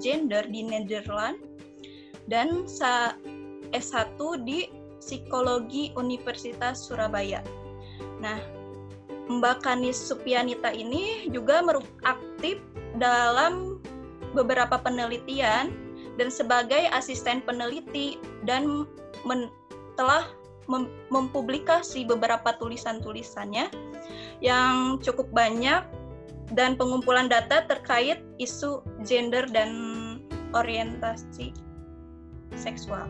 Gender di Nederland dan S1 di Psikologi Universitas Surabaya. Nah, Mbak Kanis Supianita ini juga aktif dalam beberapa penelitian dan sebagai asisten peneliti dan men, telah mem, mempublikasi beberapa tulisan-tulisannya yang cukup banyak dan pengumpulan data terkait isu gender dan orientasi seksual.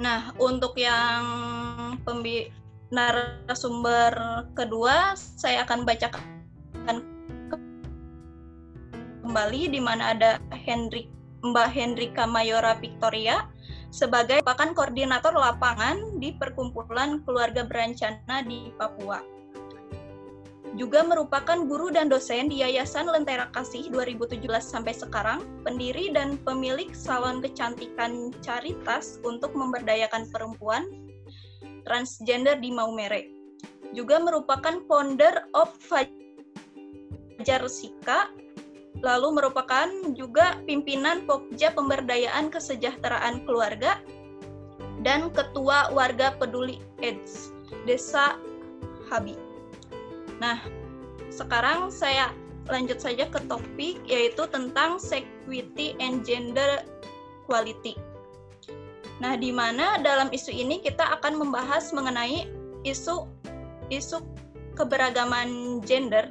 Nah, untuk yang pembi narasumber kedua, saya akan bacakan kembali di mana ada Hendrik Mbak Hendrika Mayora Victoria sebagai merupakan koordinator lapangan di Perkumpulan Keluarga Berencana di Papua juga merupakan guru dan dosen di Yayasan Lentera Kasih 2017 sampai sekarang, pendiri dan pemilik salon kecantikan Caritas untuk memberdayakan perempuan transgender di Maumere. Juga merupakan founder of Fajar Sika, lalu merupakan juga pimpinan Pokja Pemberdayaan Kesejahteraan Keluarga dan Ketua Warga Peduli AIDS Desa Habi. Nah, sekarang saya lanjut saja ke topik yaitu tentang security and gender quality. Nah, di mana dalam isu ini kita akan membahas mengenai isu isu keberagaman gender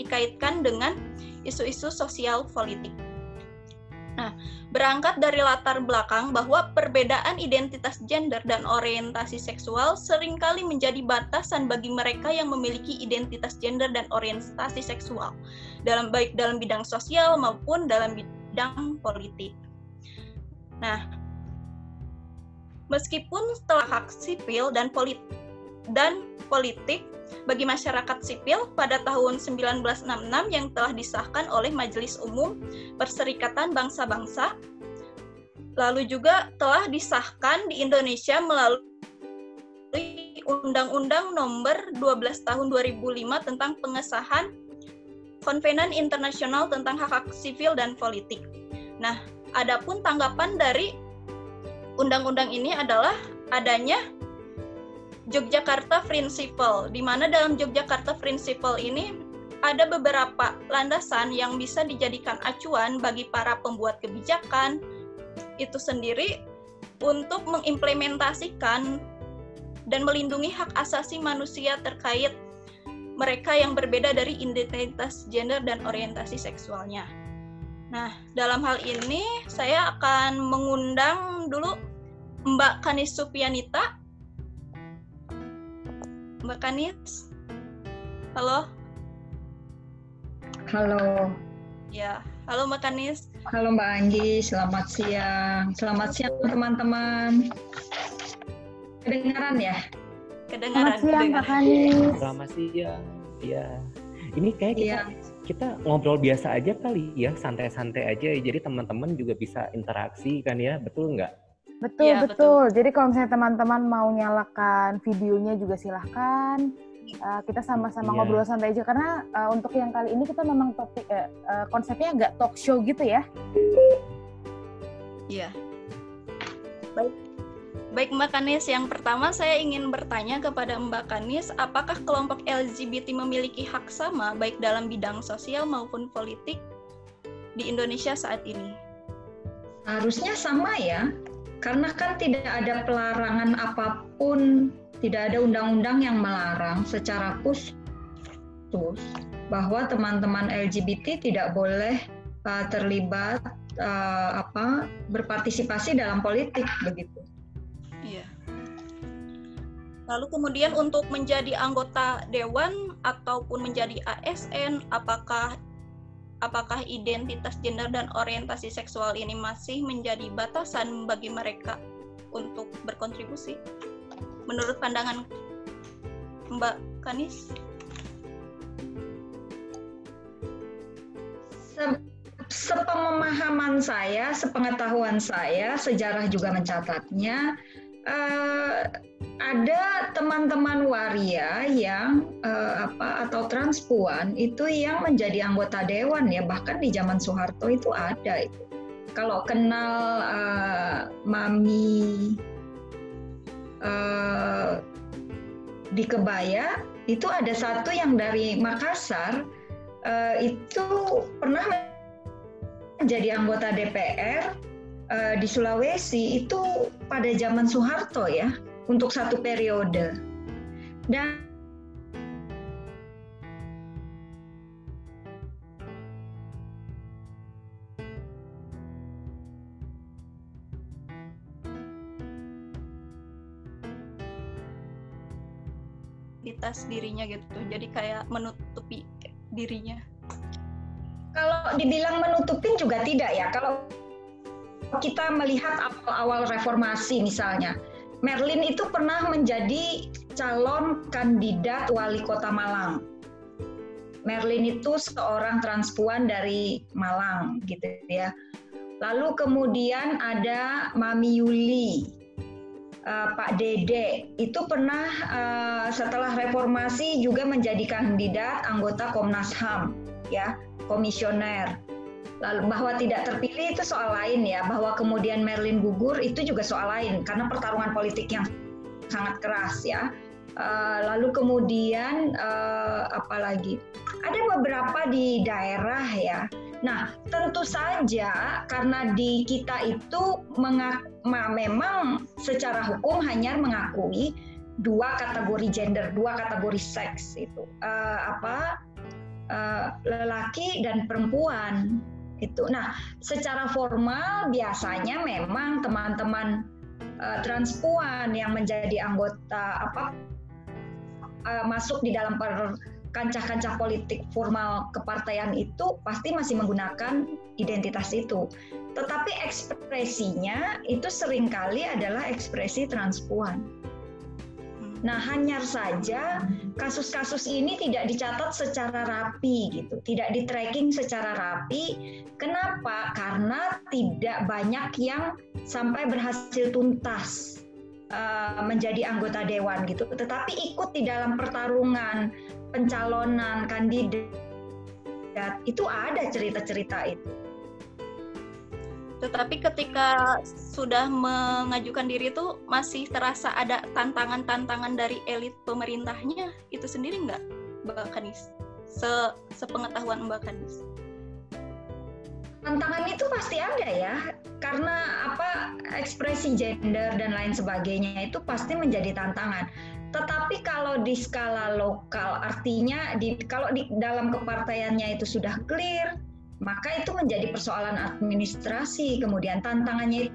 dikaitkan dengan isu-isu sosial politik. Nah, berangkat dari latar belakang bahwa perbedaan identitas gender dan orientasi seksual sering kali menjadi batasan bagi mereka yang memiliki identitas gender dan orientasi seksual dalam baik dalam bidang sosial maupun dalam bidang politik. Nah, meskipun setelah hak sipil dan politik dan politik bagi masyarakat sipil pada tahun 1966 yang telah disahkan oleh Majelis Umum Perserikatan Bangsa-Bangsa. Lalu juga telah disahkan di Indonesia melalui Undang-Undang Nomor 12 Tahun 2005 tentang pengesahan Konvenan Internasional tentang Hak-Hak Sipil dan Politik. Nah, adapun tanggapan dari undang-undang ini adalah adanya Yogyakarta Principle, di mana dalam Yogyakarta Principle ini ada beberapa landasan yang bisa dijadikan acuan bagi para pembuat kebijakan itu sendiri untuk mengimplementasikan dan melindungi hak asasi manusia terkait mereka yang berbeda dari identitas gender dan orientasi seksualnya. Nah, dalam hal ini saya akan mengundang dulu Mbak Kanis Supianita Mbak Kanis. Halo. Halo. Ya, halo Mbak Kanis. Halo Mbak Anggi, selamat siang. Selamat siang teman-teman. Kedengaran ya? Kedengaran. Selamat siang Mbak Kanis. Selamat siang. Iya. Ini kayak kita, ya. kita ngobrol biasa aja kali ya, santai-santai aja. Jadi teman-teman juga bisa interaksi kan ya, betul nggak? Betul, ya, betul. betul. Jadi kalau misalnya teman-teman mau nyalakan videonya juga silahkan. Uh, kita sama-sama yeah. ngobrol santai aja karena uh, untuk yang kali ini kita memang topik uh, uh, konsepnya agak talk show gitu ya. Iya. Baik. Baik Mbak Kanis, yang pertama saya ingin bertanya kepada Mbak Kanis, apakah kelompok LGBT memiliki hak sama baik dalam bidang sosial maupun politik di Indonesia saat ini? Harusnya sama ya, karena kan tidak ada pelarangan apa pun, tidak ada undang-undang yang melarang secara khusus bahwa teman-teman LGBT tidak boleh uh, terlibat uh, apa berpartisipasi dalam politik begitu. Iya. Lalu kemudian untuk menjadi anggota dewan ataupun menjadi ASN, apakah apakah identitas gender dan orientasi seksual ini masih menjadi batasan bagi mereka untuk berkontribusi? Menurut pandangan Mbak Kanis? saya, sepengetahuan saya, sejarah juga mencatatnya, uh, ada teman-teman waria yang uh, apa atau transpuan itu yang menjadi anggota dewan ya bahkan di zaman Soeharto itu ada. Kalau kenal uh, Mami uh, di Kebaya itu ada satu yang dari Makassar uh, itu pernah menjadi anggota DPR uh, di Sulawesi itu pada zaman Soeharto ya untuk satu periode. Dan identitas dirinya gitu. Jadi kayak menutupi dirinya. Kalau dibilang menutupin juga tidak ya. Kalau kita melihat awal-awal reformasi misalnya, Merlin itu pernah menjadi calon kandidat wali kota Malang. Merlin itu seorang transpuan dari Malang gitu ya. Lalu kemudian ada Mami Yuli, uh, Pak Dede itu pernah uh, setelah reformasi juga menjadi kandidat anggota Komnas HAM ya, komisioner. Lalu bahwa tidak terpilih itu soal lain ya, bahwa kemudian Merlin gugur itu juga soal lain karena pertarungan politik yang sangat keras ya. Uh, lalu kemudian uh, apa lagi? Ada beberapa di daerah ya. Nah, tentu saja karena di kita itu mengak, memang secara hukum hanya mengakui dua kategori gender, dua kategori seks itu uh, apa uh, lelaki dan perempuan itu. Nah, secara formal biasanya memang teman-teman uh, transpuan yang menjadi anggota apa uh, masuk di dalam per, kancah-kancah politik formal kepartaian itu pasti masih menggunakan identitas itu. Tetapi ekspresinya itu sering kali adalah ekspresi transpuan. Nah, hanya saja kasus-kasus ini tidak dicatat secara rapi gitu, tidak di tracking secara rapi. Kenapa? Karena tidak banyak yang sampai berhasil tuntas uh, menjadi anggota dewan gitu, tetapi ikut di dalam pertarungan pencalonan kandidat itu ada cerita-cerita itu. Tetapi ketika sudah mengajukan diri itu masih terasa ada tantangan-tantangan dari elit pemerintahnya itu sendiri nggak, Mbak Kanis? Se sepengetahuan Mbak Kanis? Tantangan itu pasti ada ya, karena apa ekspresi gender dan lain sebagainya itu pasti menjadi tantangan. Tetapi kalau di skala lokal, artinya di kalau di dalam kepartaiannya itu sudah clear, maka itu menjadi persoalan administrasi. Kemudian tantangannya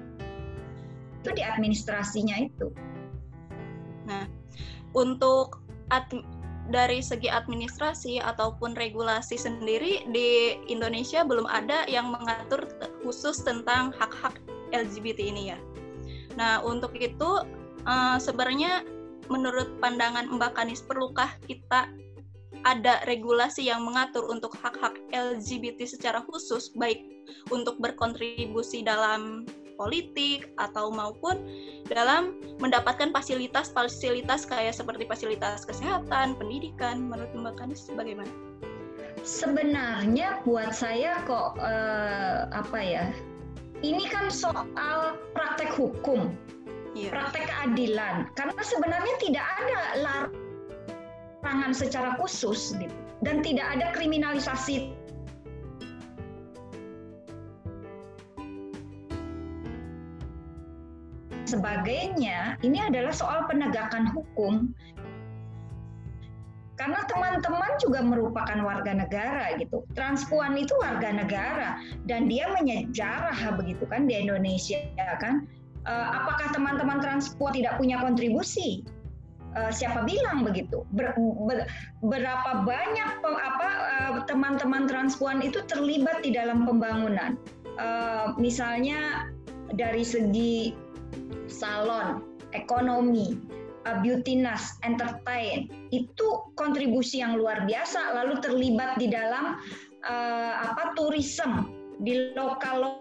itu di administrasinya itu. Nah, untuk dari segi administrasi ataupun regulasi sendiri di Indonesia belum ada yang mengatur khusus tentang hak-hak LGBT ini ya. Nah, untuk itu uh, sebenarnya menurut pandangan Mbak Kanis perlukah kita ada regulasi yang mengatur untuk hak-hak LGBT secara khusus, baik untuk berkontribusi dalam politik atau maupun dalam mendapatkan fasilitas-fasilitas kayak seperti fasilitas kesehatan, pendidikan. Menurut Mbak Kanis bagaimana? Sebenarnya buat saya kok eh, apa ya? Ini kan soal praktek hukum, yeah. praktek keadilan. Karena sebenarnya tidak ada larang larangan secara khusus gitu dan tidak ada kriminalisasi sebagainya ini adalah soal penegakan hukum karena teman-teman juga merupakan warga negara gitu. Transpuan itu warga negara dan dia menyejarah begitu kan di Indonesia kan. Eh, apakah teman-teman transpuan tidak punya kontribusi? Uh, siapa bilang begitu? Ber, ber, berapa banyak pe, apa uh, teman-teman transpuan itu terlibat di dalam pembangunan? Uh, misalnya dari segi salon, ekonomi, uh, beautiness, entertain itu kontribusi yang luar biasa. Lalu terlibat di dalam uh, apa tourism di lokal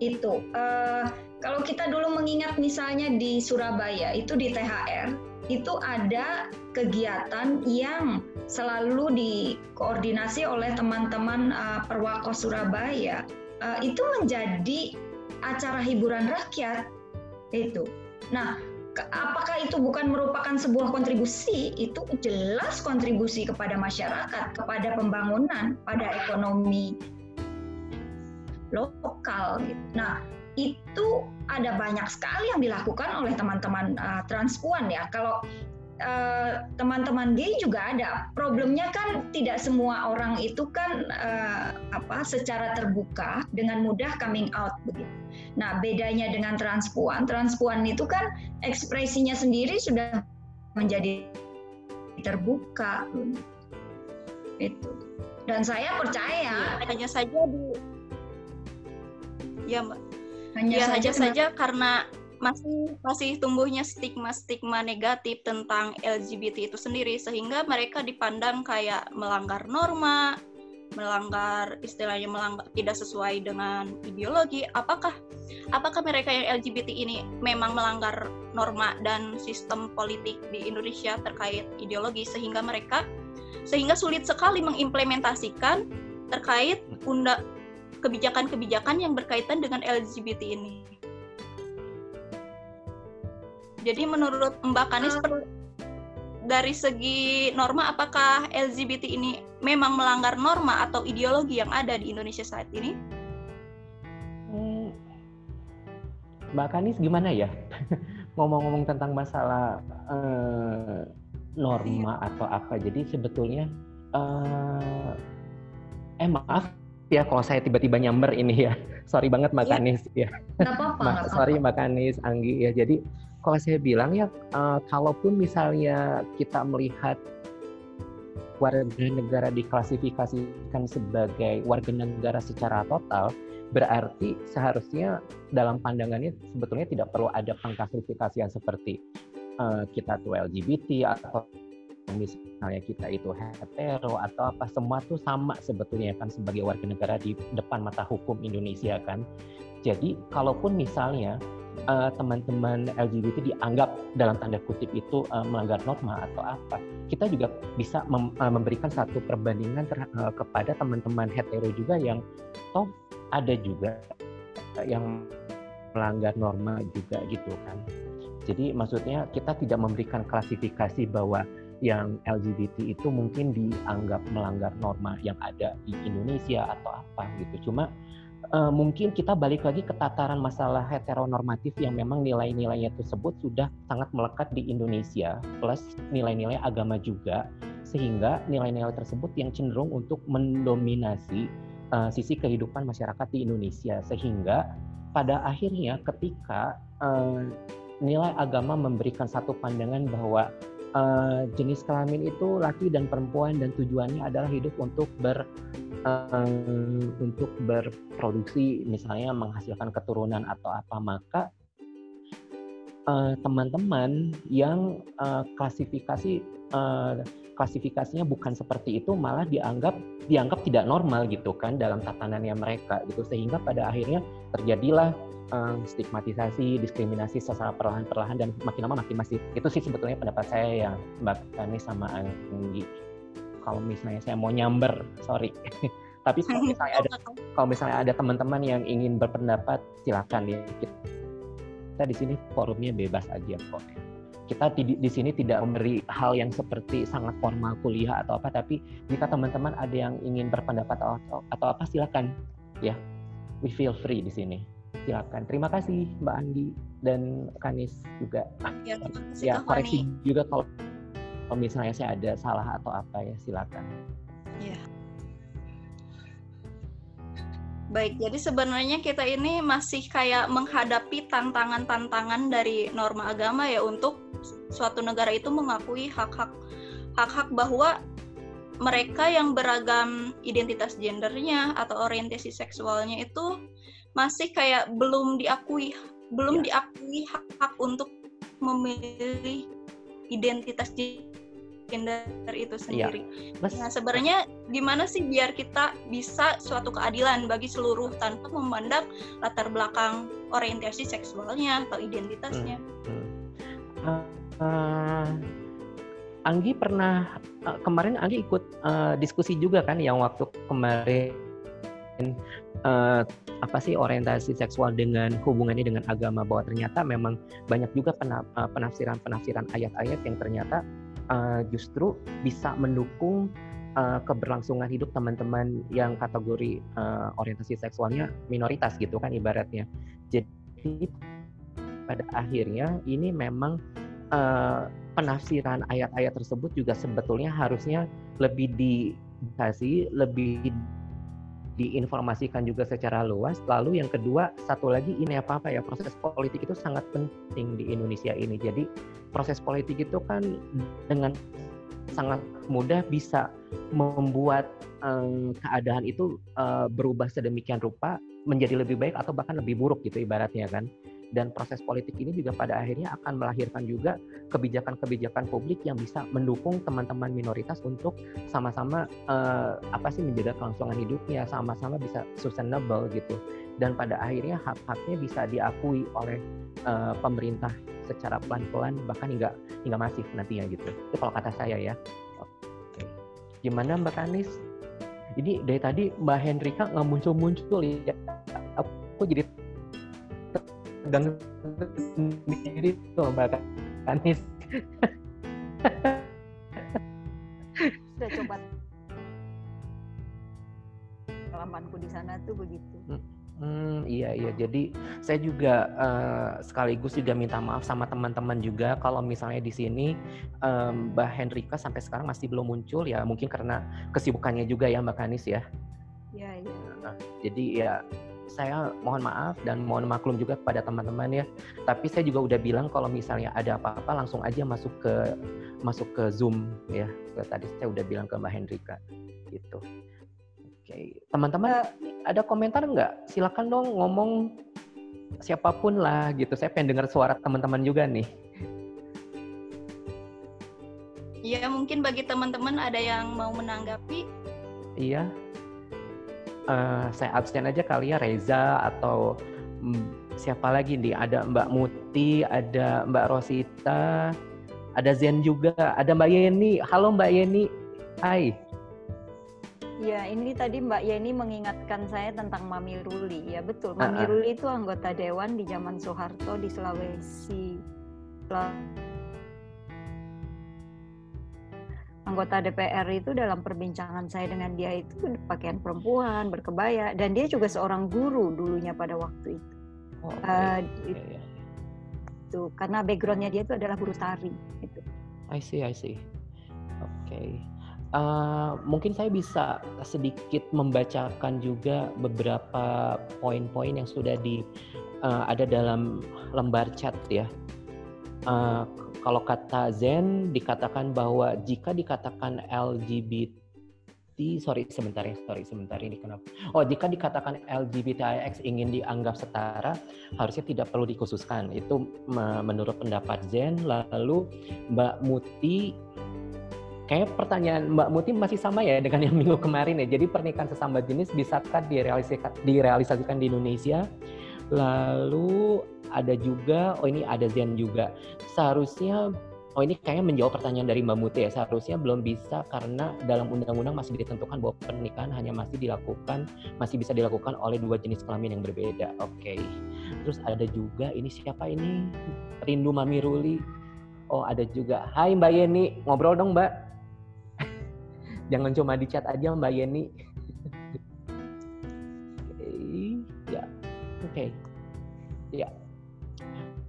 itu. Uh, Kalau kita dulu mengingat misalnya di Surabaya itu di THR itu ada kegiatan yang selalu dikoordinasi oleh teman-teman uh, Perwako Surabaya. Uh, itu menjadi acara hiburan rakyat itu. Nah, apakah itu bukan merupakan sebuah kontribusi? Itu jelas kontribusi kepada masyarakat, kepada pembangunan, pada ekonomi lokal. Gitu. Nah, itu ada banyak sekali yang dilakukan oleh teman-teman uh, transpuan ya. Kalau uh, teman-teman gay juga ada. Problemnya kan tidak semua orang itu kan uh, apa secara terbuka dengan mudah coming out begitu. Nah, bedanya dengan transpuan, transpuan itu kan ekspresinya sendiri sudah menjadi terbuka itu. Dan saya percaya hanya saja di ya Mbak hanya ya, saja saja karena masih masih tumbuhnya stigma-stigma negatif tentang LGBT itu sendiri sehingga mereka dipandang kayak melanggar norma, melanggar istilahnya melanggar tidak sesuai dengan ideologi. Apakah apakah mereka yang LGBT ini memang melanggar norma dan sistem politik di Indonesia terkait ideologi sehingga mereka sehingga sulit sekali mengimplementasikan terkait undang kebijakan-kebijakan yang berkaitan dengan LGBT ini. Jadi menurut Mbak Kanis uh, dari segi norma apakah LGBT ini memang melanggar norma atau ideologi yang ada di Indonesia saat ini? Hmm, Mbak Kanis gimana ya ngomong-ngomong tentang masalah uh, norma atau apa? Jadi sebetulnya uh, eh maaf ya kalau saya tiba-tiba nyamber ini ya. Sorry banget Mbak ya. Kanis ya. Apa-apa. Ma sorry Mbak Kanis, Anggi ya. Jadi kalau saya bilang ya, uh, kalaupun misalnya kita melihat warga negara diklasifikasikan sebagai warga negara secara total, berarti seharusnya dalam pandangannya sebetulnya tidak perlu ada pengklasifikasian seperti uh, kita tuh LGBT atau misalnya kita itu hetero atau apa semua tuh sama sebetulnya kan sebagai warga negara di depan mata hukum Indonesia kan. Jadi kalaupun misalnya uh, teman-teman LGBT dianggap dalam tanda kutip itu uh, melanggar norma atau apa, kita juga bisa mem uh, memberikan satu perbandingan uh, kepada teman-teman hetero juga yang toh ada juga yang melanggar norma juga gitu kan. Jadi maksudnya kita tidak memberikan klasifikasi bahwa yang LGBT itu mungkin dianggap melanggar norma yang ada di Indonesia atau apa gitu. Cuma uh, mungkin kita balik lagi ke tataran masalah heteronormatif yang memang nilai-nilainya tersebut sudah sangat melekat di Indonesia plus nilai-nilai agama juga sehingga nilai-nilai tersebut yang cenderung untuk mendominasi uh, sisi kehidupan masyarakat di Indonesia sehingga pada akhirnya ketika uh, nilai agama memberikan satu pandangan bahwa uh, jenis kelamin itu laki dan perempuan dan tujuannya adalah hidup untuk ber uh, untuk berproduksi misalnya menghasilkan keturunan atau apa maka teman-teman uh, yang uh, klasifikasi uh, klasifikasinya bukan seperti itu malah dianggap dianggap tidak normal gitu kan dalam tatanannya mereka gitu sehingga pada akhirnya terjadilah um, stigmatisasi, diskriminasi secara perlahan-perlahan dan makin lama makin masif. Itu sih sebetulnya pendapat saya yang Mbak Tani sama Anggi. Kalau misalnya saya mau nyamber, sorry. Tapi kalau misalnya ada kalau misalnya ada teman-teman yang ingin berpendapat, silakan ya. Kita di sini forumnya bebas aja kok. Kita di, di sini tidak memberi hal yang seperti sangat formal kuliah atau apa, tapi jika teman-teman ada yang ingin berpendapat atau, atau apa silakan ya. We feel free di sini silakan. Terima kasih Mbak Andi dan Kanis juga. Ya, ya koreksi juga kalau, kalau misalnya saya ada salah atau apa ya silakan. Ya. Baik, jadi sebenarnya kita ini masih kayak menghadapi tantangan-tantangan dari norma agama ya untuk suatu negara itu mengakui hak-hak hak-hak bahwa mereka yang beragam identitas gendernya atau orientasi seksualnya itu masih kayak belum diakui belum ya. diakui hak, hak untuk memilih identitas gender itu Iya. sendiri. Mas, Nah, sebenarnya gimana sih biar kita bisa suatu keadilan bagi seluruh tanpa memandang latar belakang orientasi seksualnya atau identitasnya? uh, uh, Anggi pernah uh, kemarin Anggi ikut uh, diskusi juga kan yang waktu kemarin uh, apa sih orientasi seksual dengan hubungannya dengan agama bahwa ternyata memang banyak juga pena- penafsiran-penafsiran ayat-ayat yang ternyata uh, justru bisa mendukung uh, keberlangsungan hidup teman-teman yang kategori uh, orientasi seksualnya minoritas gitu kan ibaratnya. Jadi pada akhirnya ini memang uh, penafsiran ayat-ayat tersebut juga sebetulnya harusnya lebih dikasih, lebih diinformasikan juga secara luas. Lalu yang kedua, satu lagi ini apa apa ya proses politik itu sangat penting di Indonesia ini. Jadi proses politik itu kan dengan sangat mudah bisa membuat um, keadaan itu uh, berubah sedemikian rupa menjadi lebih baik atau bahkan lebih buruk gitu ibaratnya kan dan proses politik ini juga pada akhirnya akan melahirkan juga kebijakan-kebijakan publik yang bisa mendukung teman-teman minoritas untuk sama-sama uh, apa sih menjaga kelangsungan hidupnya, sama-sama bisa sustainable gitu. Dan pada akhirnya hak-haknya bisa diakui oleh uh, pemerintah secara pelan-pelan bahkan hingga hingga masif nantinya gitu. Itu kalau kata saya ya. Oke. Gimana Mbak Kanis? Ini dari tadi Mbak Hendrika nggak muncul-muncul ya. Aku jadi tegang sendiri tuh Mbak Kanis. Sudah coba pengalamanku di sana tuh begitu. Hmm, iya iya. Jadi saya juga uh, sekaligus juga minta maaf sama teman-teman juga kalau misalnya di sini um, Mbak Hendrika sampai sekarang masih belum muncul ya mungkin karena kesibukannya juga ya Mbak Kanis ya. Iya iya. Nah, jadi ya saya mohon maaf dan mohon maklum juga kepada teman-teman ya. Tapi saya juga udah bilang kalau misalnya ada apa-apa langsung aja masuk ke masuk ke Zoom ya. Tadi saya udah bilang ke Mbak Hendrika gitu. Oke, teman-teman ada komentar nggak? Silakan dong ngomong siapa pun lah gitu. Saya pengen dengar suara teman-teman juga nih. Ya mungkin bagi teman-teman ada yang mau menanggapi. Iya. Uh, saya absen aja kali ya Reza atau mm, siapa lagi nih? Ada Mbak Muti, ada Mbak Rosita, ada Zen juga, ada Mbak Yeni. Halo Mbak Yeni. Hai. Ya, ini tadi Mbak Yeni mengingatkan saya tentang Mami Ruli. Ya betul, Mami Uh-uh. Ruli itu anggota dewan di zaman Soeharto di Sulawesi. Anggota DPR itu dalam perbincangan saya dengan dia itu pakaian perempuan, berkebaya, dan dia juga seorang guru dulunya pada waktu itu. Oh, oke. Uh, Iya, iya. itu karena backgroundnya dia itu adalah guru tari. Itu. I see, I see. Oke. Uh, mungkin saya bisa sedikit membacakan juga beberapa poin-poin yang sudah di uh, ada dalam lembar chat ya. Uh, kalau kata Zen dikatakan bahwa jika dikatakan LGBT sorry sebentar ya sorry sebentar ini kenapa? Oh jika dikatakan LGBTIX ingin dianggap setara harusnya tidak perlu dikhususkan. Itu me- menurut pendapat Zen. Lalu Mbak Muti kayak pertanyaan Mbak Muti masih sama ya dengan yang minggu kemarin ya. Jadi pernikahan sesama jenis bisakah direalisasikan, direalisasikan di Indonesia lalu ada juga oh ini ada Zen juga seharusnya Oh ini kayaknya menjawab pertanyaan dari Mbak Muti ya. Seharusnya belum bisa karena dalam undang-undang masih ditentukan bahwa pernikahan hanya masih dilakukan, masih bisa dilakukan oleh dua jenis kelamin yang berbeda. Oke. Terus ada juga ini siapa ini? Rindu Mami Ruli. Oh ada juga. Hai Mbak Yeni, ngobrol dong Mbak. Jangan cuma di chat aja Mbak Yeni. Oke. Ya.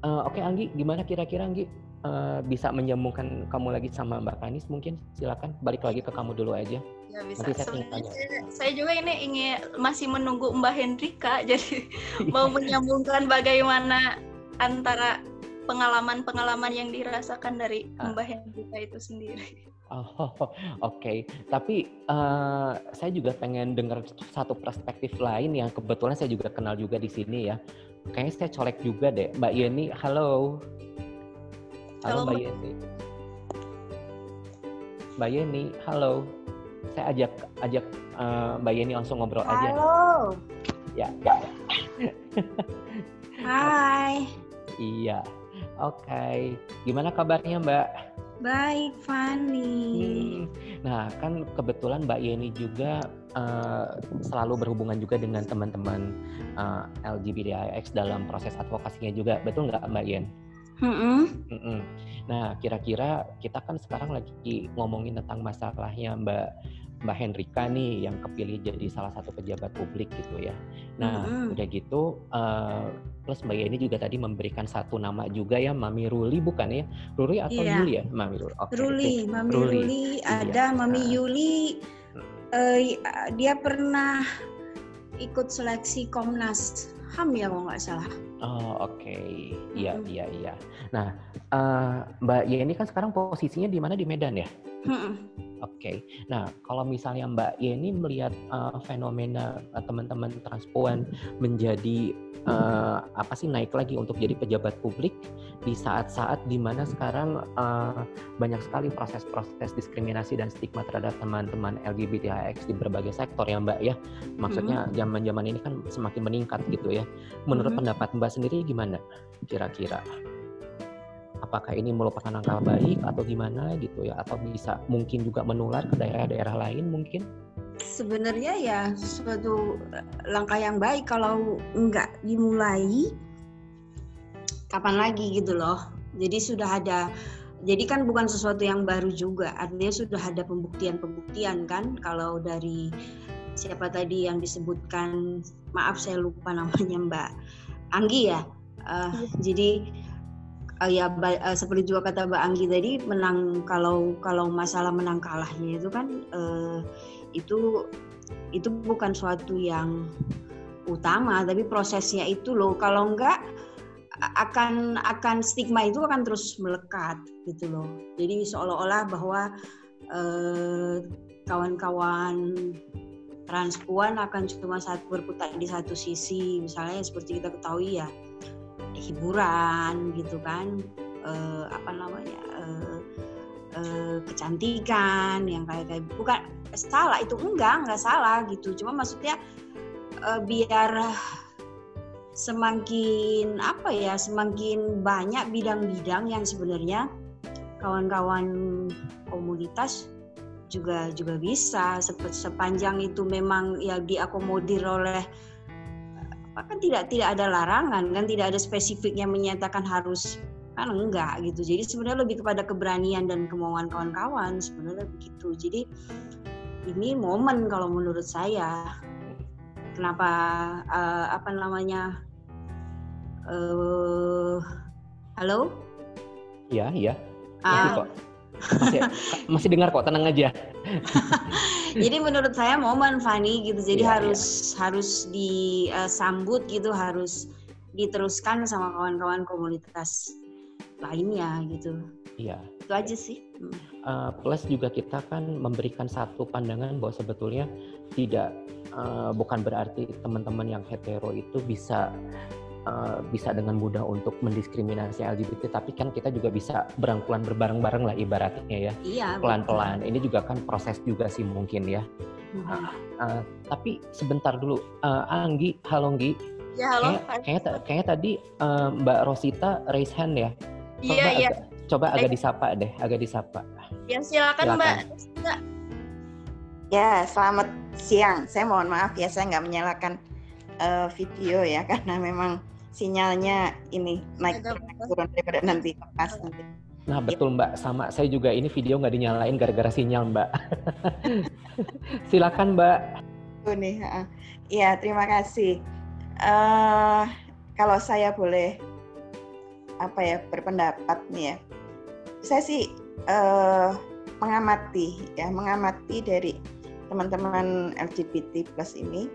Eh, Oke Anggi, gimana kira-kira Anggi? uh, bisa menyambungkan kamu lagi sama Mbak Kanis mungkin silakan balik lagi ke kamu dulu aja. Ya bisa. Nanti saya saya, saya juga ini ingin masih menunggu Mbak Hendrika, jadi mau menyambungkan bagaimana antara pengalaman-pengalaman yang dirasakan dari Ah. Mbak Hendrika itu sendiri. Oh, oke. Tapi uh, saya juga pengen dengar satu perspektif lain yang kebetulan saya juga kenal juga di sini ya. Kayaknya saya colek juga deh, Mbak Yeni. Halo. Halo, Halo, Mbak Mbak. Yeni. Mbak Yeni, halo. Saya ajak ajak uh, Mbak Yeni langsung ngobrol halo. aja. Halo. Ya, ya. Hai. Iya. Oke. Okay. Gimana kabarnya, Mbak? Baik, Fani. Hmm. Nah, kan kebetulan Mbak Yeni juga uh, selalu berhubungan juga dengan teman-teman uh, LGBTIX dalam proses advokasinya juga. Betul nggak, Mbak Yen? Mm -mm. Mm -mm. Nah, kira-kira kita kan sekarang lagi ngomongin tentang masalahnya Mbak Mbak Hendrika nih yang kepilih jadi salah satu pejabat publik gitu ya. Nah, mm-hmm. udah gitu uh, plus Mbak Yeni juga tadi memberikan satu nama juga ya Mami Ruli bukan ya? Ruli atau iya. Yuli ya? Mami Ruli. Okay. Ruli, Mami Ruli, Ruli ada iya. Mami. Yuli uh, dia pernah ikut seleksi Komnas HAM ya kalau nggak salah. Oh oke, okay. iya mm-hmm. iya iya. Nah uh, Mbak Yeni kan sekarang posisinya di mana di Medan ya? Mm-hmm. Oke, okay. nah kalau misalnya Mbak Yeni melihat uh, fenomena uh, teman-teman transpuan menjadi uh, apa sih naik lagi untuk jadi pejabat publik di saat-saat di mana sekarang uh, banyak sekali proses-proses diskriminasi dan stigma terhadap teman-teman LGBTIX di berbagai sektor ya Mbak ya, maksudnya zaman-zaman ini kan semakin meningkat gitu ya. Menurut mm-hmm. pendapat Mbak sendiri gimana kira-kira? Apakah ini merupakan langkah baik atau gimana gitu ya atau bisa mungkin juga menular ke daerah-daerah lain mungkin? Sebenarnya ya suatu eh, langkah yang baik kalau enggak dimulai kapan lagi gitu loh. Jadi sudah ada jadi kan bukan sesuatu yang baru juga artinya sudah ada pembuktian-pembuktian kan. Kalau dari siapa tadi yang disebutkan maaf saya lupa namanya Mbak Anggi ya. Uh, jadi uh, ya uh, seperti juga kata Mbak Anggi tadi menang kalau kalau masalah menang kalahnya itu kan uh, itu itu bukan suatu yang utama tapi prosesnya itu loh. Kalau enggak akan akan stigma itu akan terus melekat gitu loh. Jadi seolah-olah bahwa kawan-kawan transpuan akan cuma satu berputar di satu sisi. Misalnya seperti kita ketahui ya hiburan gitu kan uh, apa namanya uh, uh, kecantikan yang kayak kayak bukan salah itu enggak enggak salah gitu. Cuma maksudnya uh, biar semakin apa ya semakin banyak bidang-bidang yang sebenarnya kawan-kawan komunitas juga juga bisa. Sepanjang itu memang ya diakomodir oleh kan tidak tidak ada larangan kan tidak ada spesifik yang menyatakan harus kan enggak gitu. Jadi sebenarnya lebih kepada keberanian dan kemauan kawan-kawan sebenarnya begitu. Jadi ini momen kalau menurut saya. Kenapa uh, apa namanya uh, halo? Iya iya. Uh, masih, masih dengar kok tenang aja. Jadi menurut saya momen Fani gitu jadi yeah, harus yeah. harus disambut gitu harus diteruskan sama kawan-kawan komunitas lainnya gitu. Iya. Itu aja sih. Uh, plus juga kita kan memberikan satu pandangan bahwa sebetulnya tidak uh, bukan berarti teman-teman yang hetero itu bisa Uh, bisa dengan mudah untuk mendiskriminasi LGBT, tapi kan kita juga bisa berangkulan berbareng-bareng lah ibaratnya ya. Iya. Pelan-pelan. Ini juga kan proses juga sih mungkin ya. Mm-hmm. Uh, uh, tapi sebentar dulu, uh, Anggi, halo Anggi. Ya halo. Kayaknya, kayaknya, tadi uh, Mbak Rosita raise hand ya. Coba iya iya. Agak, coba agak disapa deh, agak disapa. Ya silakan, silakan. Mbak. Ya selamat siang. Saya mohon maaf ya saya nggak menyalakan uh, video ya karena memang sinyalnya ini naik turun daripada nanti lepas nanti. Nah betul Mbak, sama saya juga ini video nggak dinyalain gara-gara sinyal Mbak. Silakan Mbak. Oh nih, iya terima kasih. Uh, kalau saya boleh apa ya berpendapat nih ya, saya sih uh, mengamati ya mengamati dari teman-teman LGBT plus ini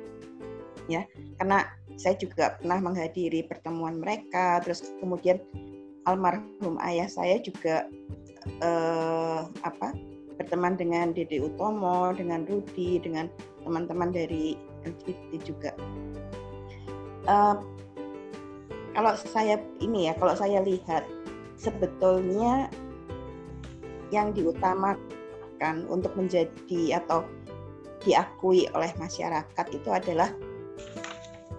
ya. Karena saya juga pernah menghadiri pertemuan mereka terus kemudian almarhum ayah saya juga eh, apa berteman dengan Dede Utomo dengan Rudi dengan teman-teman dari LGBT juga. Eh, kalau saya ini ya kalau saya lihat sebetulnya yang diutamakan untuk menjadi atau diakui oleh masyarakat itu adalah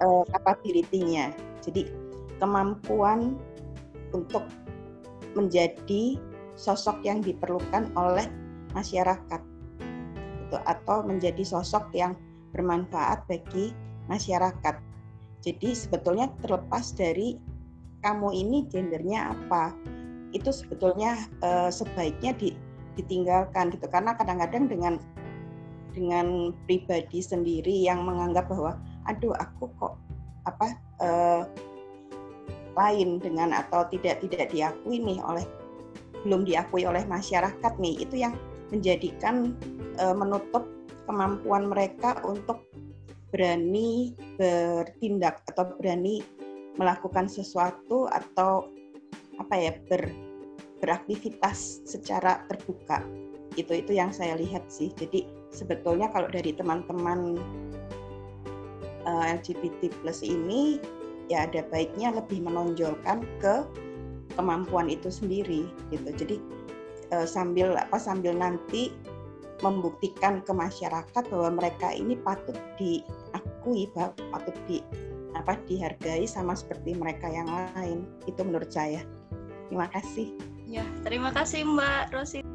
uh, capability-nya. Jadi kemampuan untuk menjadi sosok yang diperlukan oleh masyarakat itu atau menjadi sosok yang bermanfaat bagi masyarakat. Jadi sebetulnya terlepas dari kamu ini gendernya apa, itu sebetulnya uh, sebaiknya di, ditinggalkan gitu karena kadang-kadang dengan dengan pribadi sendiri yang menganggap bahwa aduh aku kok apa uh, lain dengan atau tidak tidak diakui nih oleh belum diakui oleh masyarakat nih. Itu yang menjadikan uh, menutup kemampuan mereka untuk berani bertindak atau berani melakukan sesuatu atau apa ya ber, beraktivitas secara terbuka. Itu itu yang saya lihat sih. Jadi sebetulnya kalau dari teman-teman uh, eh, LGBT plus ini ya ada baiknya lebih menonjolkan ke kemampuan itu sendiri gitu. Jadi uh, sambil apa sambil nanti membuktikan ke masyarakat bahwa mereka ini patut diakui patut di apa dihargai sama seperti mereka yang lain. Itu menurut saya. Terima kasih. Ya terima kasih Mbak Rosi